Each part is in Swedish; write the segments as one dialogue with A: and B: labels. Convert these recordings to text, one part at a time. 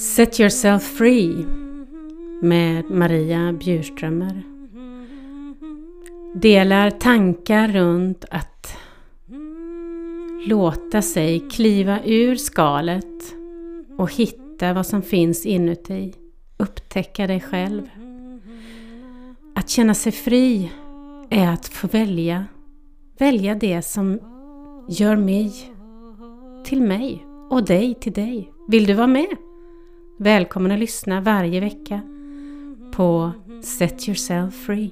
A: Set yourself free med Maria Bjurströmer. Delar tankar runt att låta sig kliva ur skalet och hitta vad som finns inuti. Upptäcka dig själv. Att känna sig fri är att få välja. Välja det som gör mig till mig och dig till dig. Vill du vara med? Välkommen att lyssna varje vecka på Set Yourself Free.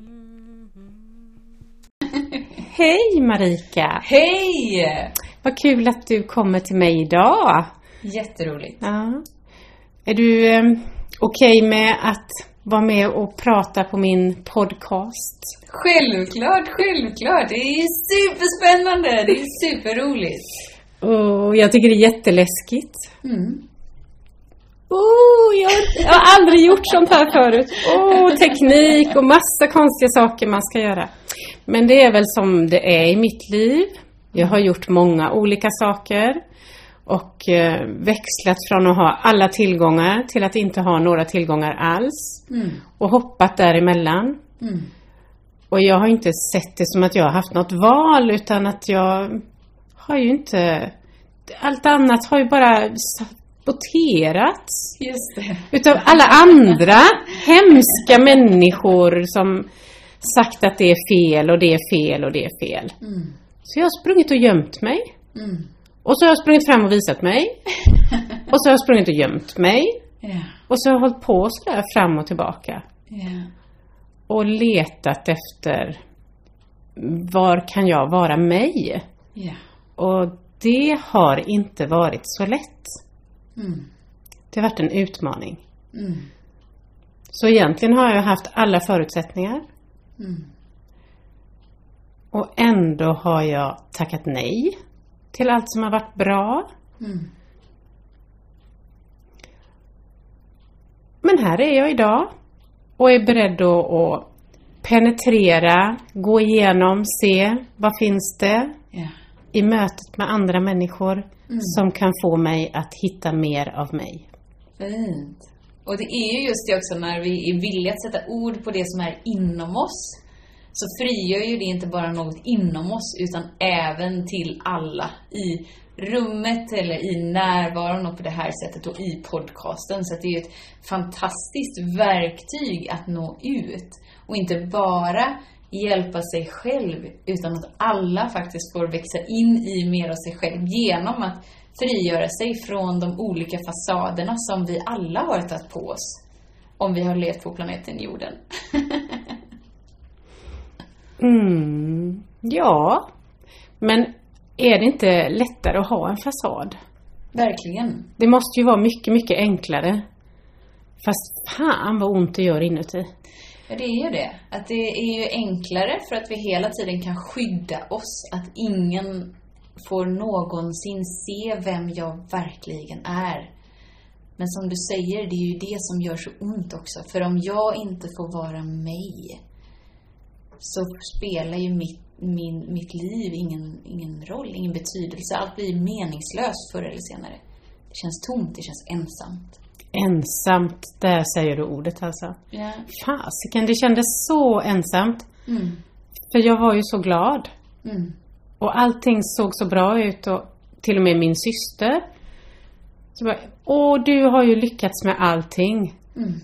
A: Hej Marika!
B: Hej!
A: Vad kul att du kommer till mig idag.
B: Jätteroligt.
A: Ja. Är du eh, okej okay med att vara med och prata på min podcast?
B: Självklart, självklart. Det är superspännande. Det är superroligt.
A: Och jag tycker det är jätteläskigt.
B: Mm.
A: Oh, jag, jag har aldrig gjort sånt här förut. Oh, teknik och massa konstiga saker man ska göra. Men det är väl som det är i mitt liv. Jag har gjort många olika saker och eh, växlat från att ha alla tillgångar till att inte ha några tillgångar alls.
B: Mm.
A: Och hoppat däremellan.
B: Mm.
A: Och jag har inte sett det som att jag har haft något val utan att jag har ju inte... Allt annat har ju bara
B: det.
A: Utav alla andra hemska människor som sagt att det är fel och det är fel och det är fel.
B: Mm.
A: Så jag har sprungit och gömt mig.
B: Mm.
A: Och så har jag sprungit fram och visat mig. Och så har jag sprungit och gömt mig.
B: Ja.
A: Och så har jag hållit på sådär fram och tillbaka.
B: Ja.
A: Och letat efter var kan jag vara mig?
B: Ja.
A: Och det har inte varit så lätt.
B: Mm.
A: Det har varit en utmaning.
B: Mm.
A: Så egentligen har jag haft alla förutsättningar.
B: Mm.
A: Och ändå har jag tackat nej till allt som har varit bra.
B: Mm.
A: Men här är jag idag och är beredd att, penetrera, gå igenom, se vad finns det
B: Ja.
A: I mötet med andra människor
B: Mm.
A: som kan få mig att hitta mer av mig.
B: Fint. Och det är ju just det också när vi är villiga att sätta ord på det som är inom oss. Så frigör ju det inte bara något inom oss utan även till alla i rummet eller i närvaron och på det här sättet och i podcasten. Så det är ju ett fantastiskt verktyg att nå ut. Och inte bara hjälpa sig själv utan att alla faktiskt får växa in i mer av sig själv genom att frigöra sig från de olika fasaderna som vi alla har tagit på oss om vi har levt på planeten jorden.
A: Mm, ja, men är det inte lättare att ha en fasad?
B: Verkligen.
A: Det måste ju vara mycket, mycket enklare. Fast fan vad ont det gör inuti.
B: Ja, det är ju det. Att det är ju enklare för att vi hela tiden kan skydda oss. Att ingen får någonsin se vem jag verkligen är. Men som du säger, det är ju det som gör så ont också. För om jag inte får vara mig så spelar ju mitt, min, mitt liv ingen, ingen roll, ingen betydelse. Allt blir meningslöst förr eller senare. Det känns tomt, det känns ensamt.
A: Ensamt, där säger du ordet alltså.
B: Ja.
A: Fasiken, det kändes så ensamt.
B: Mm.
A: För jag var ju så glad.
B: Mm.
A: Och allting såg så bra ut och till och med min syster. Så bara, åh du har ju lyckats med allting.
B: Mm.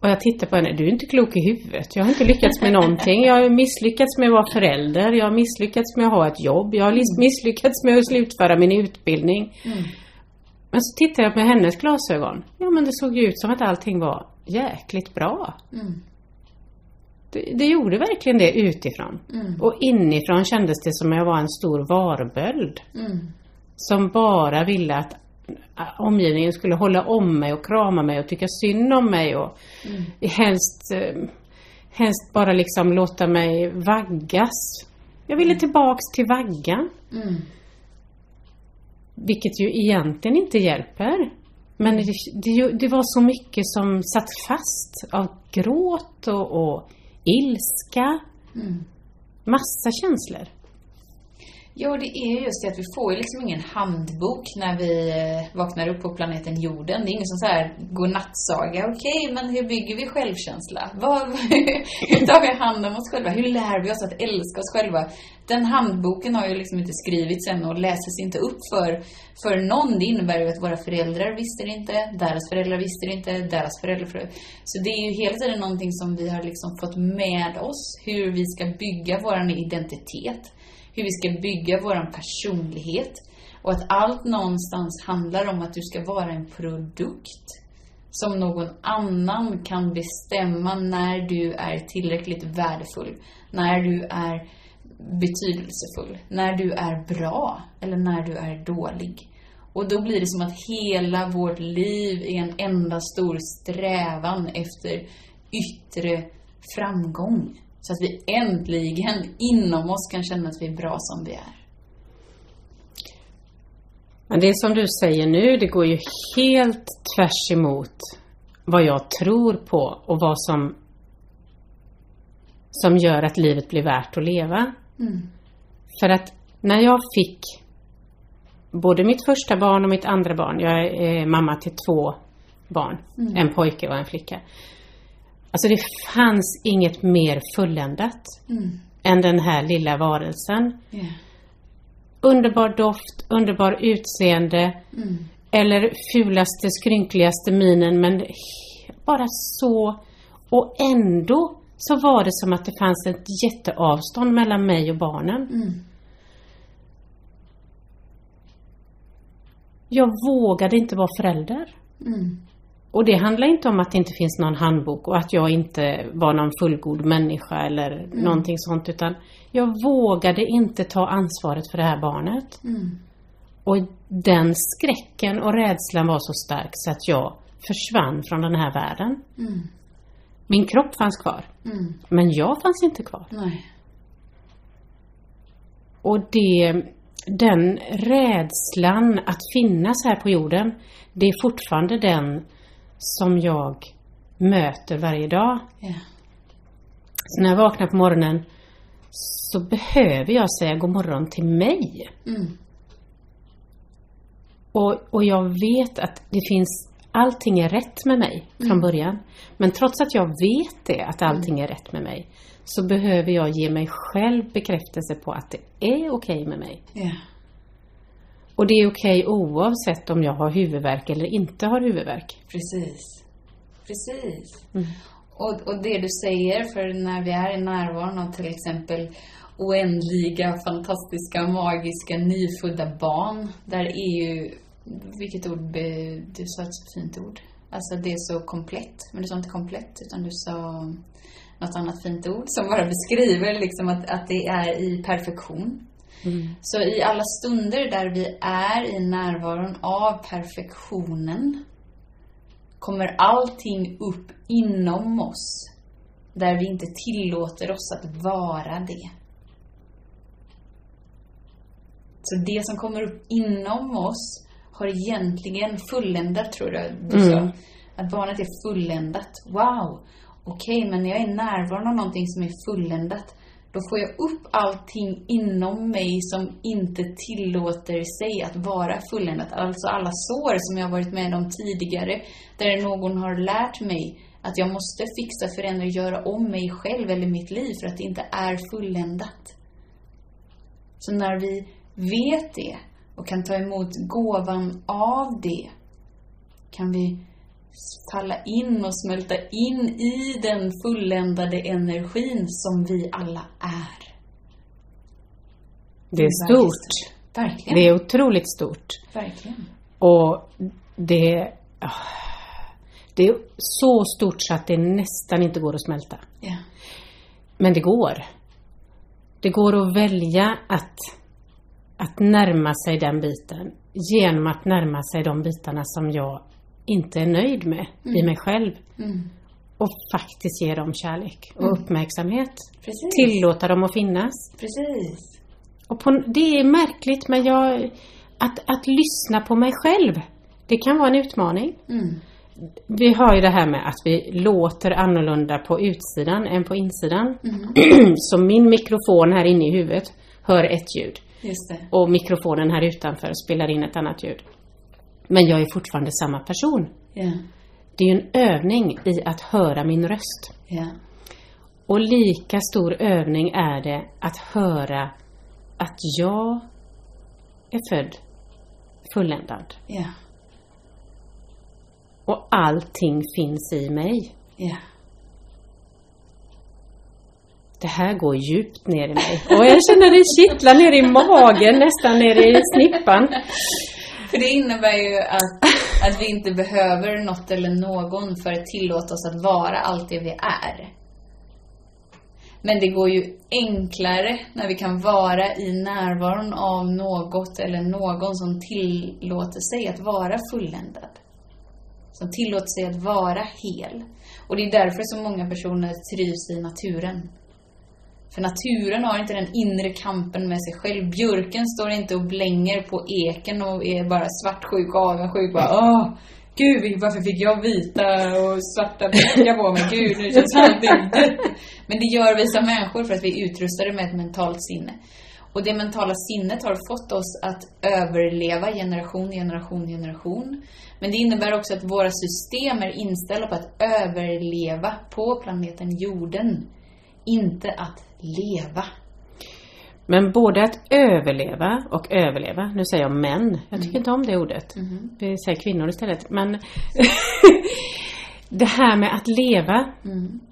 A: Och jag tittar på henne, du är inte klok i huvudet. Jag har inte lyckats med någonting. Jag har misslyckats med att vara förälder. Jag har misslyckats med att ha ett jobb. Jag har lis- misslyckats med att slutföra min utbildning.
B: Mm.
A: Men så tittar jag med hennes glasögon. Ja men det såg ju ut som att allting var jäkligt bra.
B: Mm.
A: Det, det gjorde verkligen det utifrån.
B: Mm.
A: Och inifrån kändes det som att jag var en stor varböld.
B: Mm.
A: Som bara ville att äh, omgivningen skulle hålla om mig och krama mig och tycka synd om mig och
B: Mm.
A: helst, eh, helst bara liksom låta mig vaggas. Jag ville tillbaks till vaggan.
B: Mm.
A: Vilket ju egentligen inte hjälper. Men det, det, det var så mycket som satt fast av gråt och, och ilska.
B: Mm.
A: Massa känslor.
B: Ja, det är just det att vi får ju liksom ingen handbok när vi eh, vaknar upp på planeten jorden. Det är ingen som så här godnattsaga. Okej, men hur bygger vi självkänsla? Vad, hur tar vi hand om oss själva? Hur lär vi oss att älska oss själva? Den handboken har ju liksom inte skrivits än och läses inte upp för, för någon. Det innebär ju att våra föräldrar visste det inte, deras föräldrar visste det inte, deras föräldrar... Så det är ju hela tiden någonting som vi har liksom fått med oss, hur vi ska bygga vår identitet hur vi ska bygga vår personlighet. Och att allt någonstans handlar om att du ska vara en produkt som någon annan kan bestämma när du är tillräckligt värdefull, när du är betydelsefull, när du är bra eller när du är dålig. Och då blir det som att hela vårt liv är en enda stor strävan efter yttre framgång. Så att vi äntligen inom oss kan känna att vi är bra som vi är.
A: Men det som du säger nu, det går ju helt tvärs emot vad jag tror på och vad som, som gör att livet blir värt att leva. Mm. För att när jag fick både mitt första barn och mitt andra barn, jag är mamma till två barn, mm. en pojke och en flicka. Alltså det fanns inget mer fulländat mm. än den här lilla varelsen. Yeah. Underbar doft, underbar utseende. Mm. Eller fulaste, skrynkligaste minen men bara så. Och ändå så var det som att det fanns ett jätteavstånd mellan mig och barnen. Mm. Jag vågade inte vara förälder. Mm. Och det handlar inte om att det inte finns någon handbok och att jag inte var någon fullgod människa eller mm. någonting sånt utan jag vågade inte ta ansvaret för det här barnet. Mm. Och den skräcken och rädslan var så stark så att jag försvann från den här världen. Mm. Min kropp fanns kvar. Mm. Men jag fanns inte kvar.
B: Nej.
A: Och det, den rädslan att finnas här på jorden, det är fortfarande den som jag möter varje dag. Yeah. Så när jag vaknar på morgonen så behöver jag säga god morgon till mig. Mm. Och, och jag vet att det finns, allting är rätt med mig mm. från början. Men trots att jag vet det, att allting mm. är rätt med mig, så behöver jag ge mig själv bekräftelse på att det är okej okay med mig.
B: Yeah.
A: Och det är okej oavsett om jag har huvudvärk eller inte har huvudvärk.
B: Precis. Precis. Mm. Och, och det du säger, för när vi är i närvaron av till exempel oändliga, fantastiska, magiska, nyfödda barn. Där är ju, vilket ord, du sa ett så fint ord. Alltså det är så komplett, men du sa inte komplett utan du sa något annat fint ord som bara beskriver liksom att, att det är i perfektion. Mm. Så i alla stunder där vi är i närvaron av perfektionen kommer allting upp inom oss där vi inte tillåter oss att vara det. Så det som kommer upp inom oss har egentligen fulländat, tror jag du mm. sa. Att barnet är fulländat. Wow! Okej, okay, men när jag är närvarande av någonting som är fulländat, då får jag upp allting inom mig som inte tillåter sig att vara fulländat. Alltså alla sår som jag har varit med om tidigare, där någon har lärt mig att jag måste fixa, förändra, göra om mig själv eller mitt liv för att det inte är fulländat. Så när vi vet det och kan ta emot gåvan av det, kan vi falla in och smälta in i den fulländade energin som vi alla är.
A: Det är stort.
B: Verkligen.
A: Det är otroligt stort.
B: Verkligen.
A: Och det... Det är så stort så att det nästan inte går att smälta.
B: Yeah.
A: Men det går. Det går att välja att, att närma sig den biten genom att närma sig de bitarna som jag inte är nöjd med mm. i mig själv. Mm. Och faktiskt ge dem kärlek och mm. uppmärksamhet.
B: Precis.
A: Tillåta dem att finnas.
B: Precis.
A: Och på, det är märkligt men jag, att, att lyssna på mig själv, det kan vara en utmaning.
B: Mm.
A: Vi har ju det här med att vi låter annorlunda på utsidan än på insidan.
B: Mm.
A: Så min mikrofon här inne i huvudet hör ett ljud. Och mikrofonen här utanför spelar in ett annat ljud. Men jag är fortfarande samma person.
B: Ja.
A: Det är ju en övning i att höra min röst.
B: Ja.
A: Och lika stor övning är det att höra att jag är född fulländad.
B: Ja.
A: Och allting finns i mig.
B: Ja.
A: Det här går djupt ner i mig. Och jag känner det kittlar ner i magen, nästan ner i snippan.
B: För det innebär ju att, att vi inte behöver något eller någon för att tillåta oss att vara allt det vi är. Men det går ju enklare när vi kan vara i närvaron av något eller någon som tillåter sig att vara fulländad. Som tillåter sig att vara hel. Och det är därför så många personer trivs i naturen. För naturen har inte den inre kampen med sig själv. Björken står inte och blänger på eken och är bara svartsjuk och avundsjuk. Bara, Åh, gud, varför fick jag vita och svarta blickar på mig? Gud, nu känns allting. Men det gör vi som människor för att vi är utrustade med ett mentalt sinne. Och det mentala sinnet har fått oss att överleva generation, generation, generation. Men det innebär också att våra system är inställda på att överleva på planeten jorden. Inte att leva.
A: Men både att överleva och överleva, nu säger jag män, jag tycker inte om det ordet. Vi säger kvinnor istället. Men det här med att leva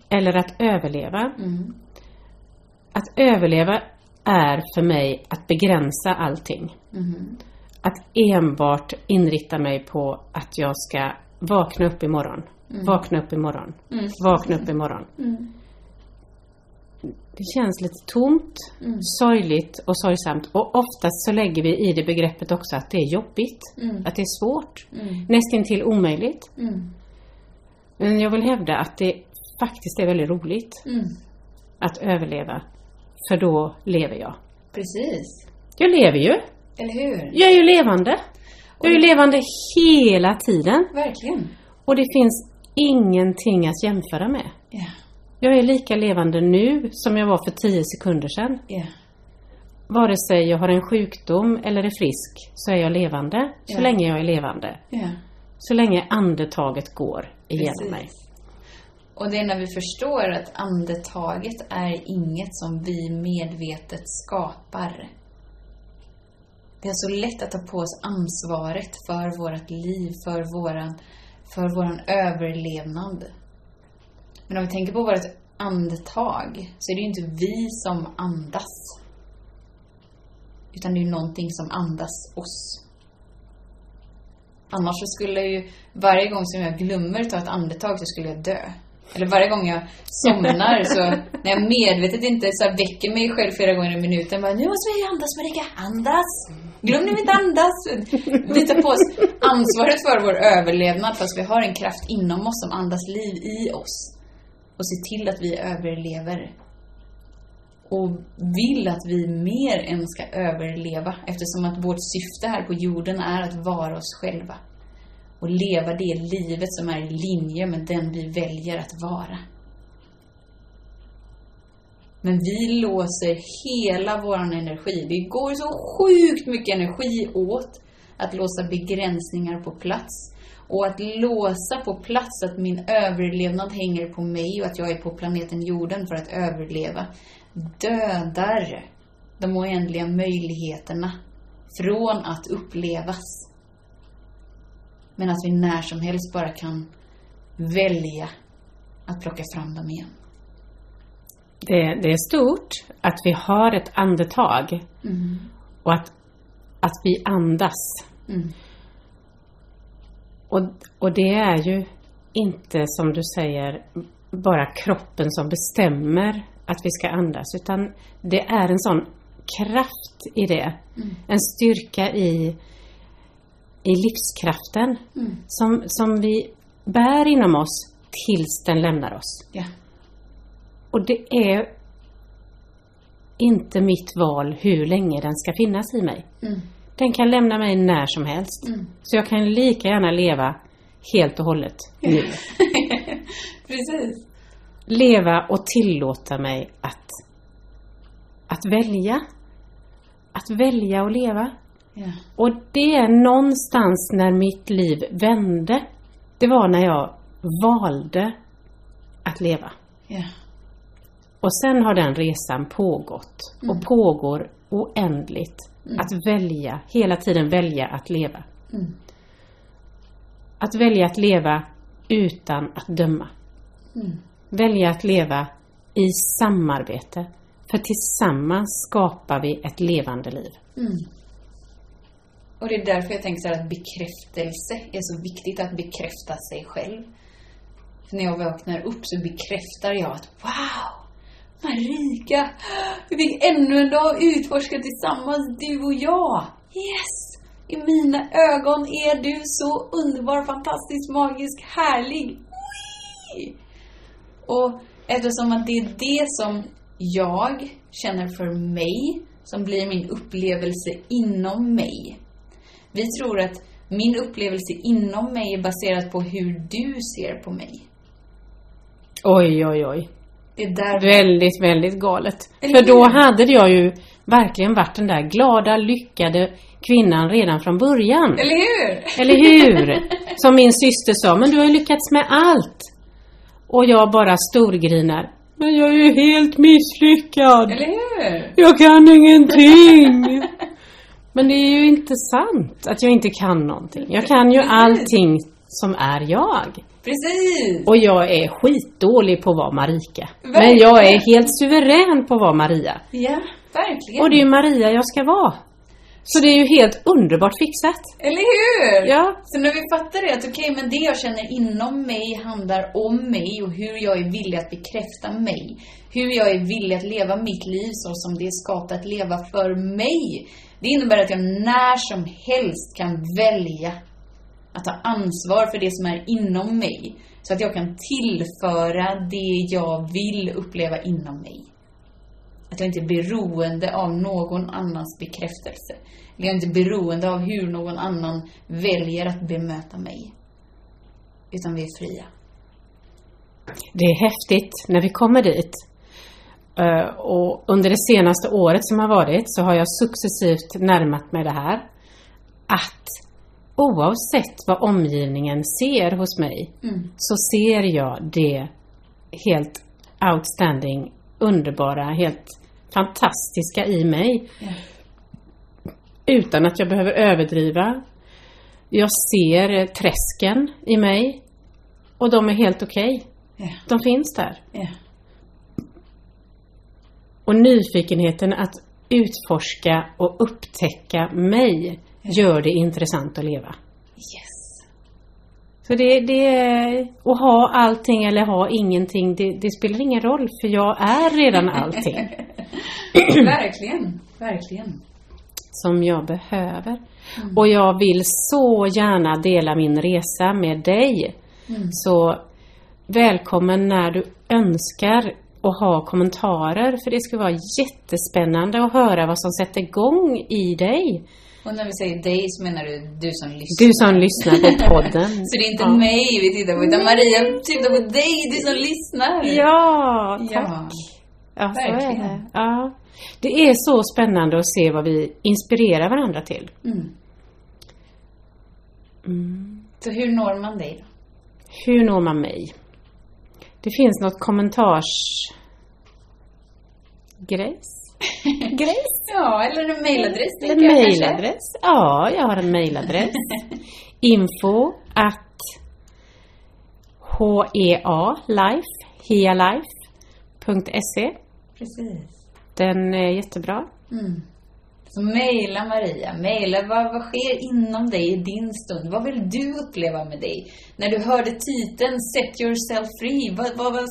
A: eller att överleva. Att överleva är för mig att begränsa allting. Att enbart inrikta mig på att jag ska vakna upp imorgon. Vakna upp imorgon. Vakna upp imorgon. Det känns lite tomt, sorgligt och sorgsamt. Och oftast så lägger vi i det begreppet också att det är jobbigt. Att det är svårt. Nästintill omöjligt. Men jag vill hävda att det faktiskt är väldigt roligt att överleva. För då lever jag.
B: Precis.
A: Jag lever ju.
B: Eller hur?
A: Jag är ju levande. Jag är ju levande hela tiden.
B: Verkligen.
A: Och det finns ingenting att jämföra med.
B: Ja.
A: Jag är lika levande nu som jag var för tio sekunder sedan.
B: Ja.
A: Vare sig jag har en sjukdom eller är frisk så är jag levande så
B: Ja.
A: länge jag är levande.
B: Ja.
A: Så länge andetaget går igenom
B: Precis.
A: mig.
B: Och det är när vi förstår att andetaget är inget som vi medvetet skapar. Det är så lätt att ta på oss ansvaret för vårt liv, för våran, för våran överlevnad. Men om vi tänker på vårt andetag så är det ju inte vi som andas. Utan det är ju någonting som andas oss. Annars så skulle ju, varje gång som jag glömmer ta ett andetag så skulle jag dö. Eller varje gång jag somnar så, när jag medvetet inte så väcker mig själv flera gånger i minuten, bara nu måste vi andas Marika, andas! Glöm nu inte andas! Vi tar på oss ansvaret för vår överlevnad fast vi har en kraft inom oss som andas liv i oss. Och se till att vi överlever. Och vill att vi mer än ska överleva eftersom att vårt syfte här på jorden är att vara oss själva. Och leva det livet som är i linje med den vi väljer att vara. Men vi låser hela vår energi. Det går så sjukt mycket energi åt att låsa begränsningar på plats. Och att låsa på plats att min överlevnad hänger på mig och att jag är på planeten jorden för att överleva dödar de oändliga möjligheterna från att upplevas. Men att vi när som helst bara kan välja att plocka fram dem igen.
A: Det, det är stort att vi har ett andetag och att, att vi andas.
B: Mm.
A: Och, och det är ju inte som du säger bara kroppen som bestämmer att vi ska andas utan det är en sån kraft i det. En styrka i, i livskraften som, som vi bär inom oss tills den lämnar oss.
B: Ja.
A: Och det är inte mitt val hur länge den ska finnas i mig.
B: Mm.
A: Den kan lämna mig när som helst. Så jag kan lika gärna leva helt och hållet nu.
B: Precis.
A: Leva och tillåta mig att, att välja. att välja att leva.
B: Ja.
A: Och det är någonstans när mitt liv vände. Det var när jag valde att leva.
B: Ja.
A: Och sen har den resan pågått och pågår oändligt. Att välja, hela tiden välja att leva.
B: Mm.
A: Att välja att leva utan att döma.
B: Mm.
A: Välja att leva i samarbete. För tillsammans skapar vi ett levande liv.
B: Mm. Och det är därför jag tänker så här att bekräftelse är så viktigt att bekräfta sig själv. För när jag vaknar upp så bekräftar jag att wow! Marika! Vi fick ännu en dag utforska tillsammans, du och jag! Yes! I mina ögon är du så underbar, fantastisk, magisk, härlig. Wee! Och eftersom att det är det som jag känner för mig, som blir min upplevelse inom mig. Vi tror att min upplevelse inom mig är baserat på hur du ser på mig.
A: Oj, oj, oj.
B: Det är där
A: Väldigt, väldigt galet. För då hade jag ju verkligen varit den där glada, lyckade kvinnan redan från början.
B: Eller hur?
A: Eller hur? Som min syster sa, men du har ju lyckats med allt. Och jag bara storgrinar. Men jag är ju helt misslyckad.
B: Eller hur?
A: Jag kan ingenting. Men det är ju inte sant att jag inte kan någonting. Jag kan ju allting som är jag.
B: Precis!
A: Och jag är skitdålig på att vara Marika. Men
B: Verkligen.
A: jag är helt suverän på att vara Maria.
B: Ja, verkligen.
A: Och det är Maria jag ska vara. Så det är ju helt underbart fixat.
B: Eller hur?
A: Ja.
B: Så när vi fattar det, att okej, men det jag känner inom mig handlar om mig och hur jag är villig att bekräfta mig. Hur jag är villig att leva mitt liv så som det är skapat att leva för mig. Det innebär att jag när som helst kan välja att ta ansvar för det som är inom mig. Så att jag kan tillföra det jag vill uppleva inom mig. Att jag inte är beroende av någon annans bekräftelse. Eller jag är inte beroende av hur någon annan väljer att bemöta mig. Utan vi är fria.
A: Det är häftigt när vi kommer dit. Eh, och under det senaste året som har varit så har jag successivt närmat mig det här. Att oavsett vad omgivningen ser hos mig
B: Mm.
A: så ser jag det helt outstanding, underbara, helt fantastiska i mig.
B: Ja.
A: Utan att jag behöver överdriva. Jag ser träsken i mig och de är helt okej.
B: Ja.
A: De finns där.
B: Ja.
A: Och nyfikenheten att utforska och upptäcka mig gör det intressant att leva.
B: Yes.
A: Så det, det är, att ha allting eller ha ingenting, det, det spelar ingen roll för jag är redan allting
B: verkligen. Verkligen.
A: som jag behöver. Och jag vill så gärna dela min resa med dig.
B: Mm.
A: Så välkommen när du önskar och ha kommentarer för det ska vara jättespännande att höra vad som sätter igång i dig.
B: Och när vi säger dig så menar du du som lyssnar.
A: Du som lyssnar på podden.
B: Så det är inte
A: Ja.
B: mig vi tittar på, utan Maria tittar på dig, du som lyssnar.
A: Ja, tack.
B: Ja.
A: Så är det. Ja. Det är så spännande att se vad vi inspirerar varandra till.
B: Mm.
A: Mm.
B: Så hur når man dig då?
A: Hur når man mig? Det finns något kommentars... Grejs?
B: Ja, eller en mailadress
A: En mailadress? Ja, jag har en mailadress. Info att hea life, healife.se
B: Precis.
A: Den är jättebra.
B: Mm. Så mejla Maria. Mejla vad, vad sker inom dig i din stund? Vad vill du uppleva med dig? När du hörde titeln Set yourself free, vad, vad, vad,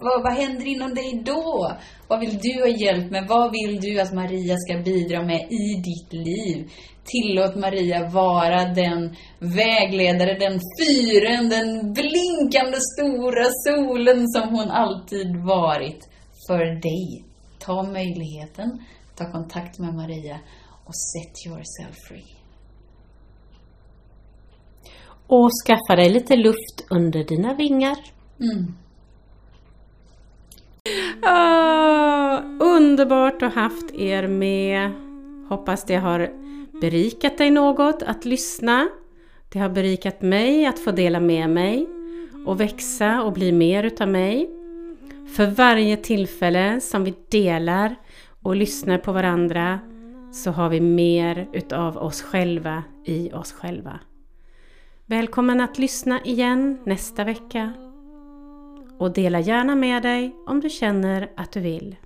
B: vad, vad händer inom dig då? Vad vill du ha hjälp med? Vad vill du att Maria ska bidra med i ditt liv? Tillåt Maria vara den vägledare, den fyren, den blinkande stora solen som hon alltid varit för dig. Ta möjligheten, ta kontakt med Maria och set yourself free.
A: Och skaffa dig lite luft under dina vingar.
B: Mm
A: oh, underbart att ha haft er med. Hoppas det har berikat dig något att lyssna. Det har berikat mig att få dela med mig och växa och bli mer utav mig. För varje tillfälle som vi delar och lyssnar på varandra så har vi mer utav oss själva i oss själva. Välkommen att lyssna igen nästa vecka och dela gärna med dig om du känner att du vill.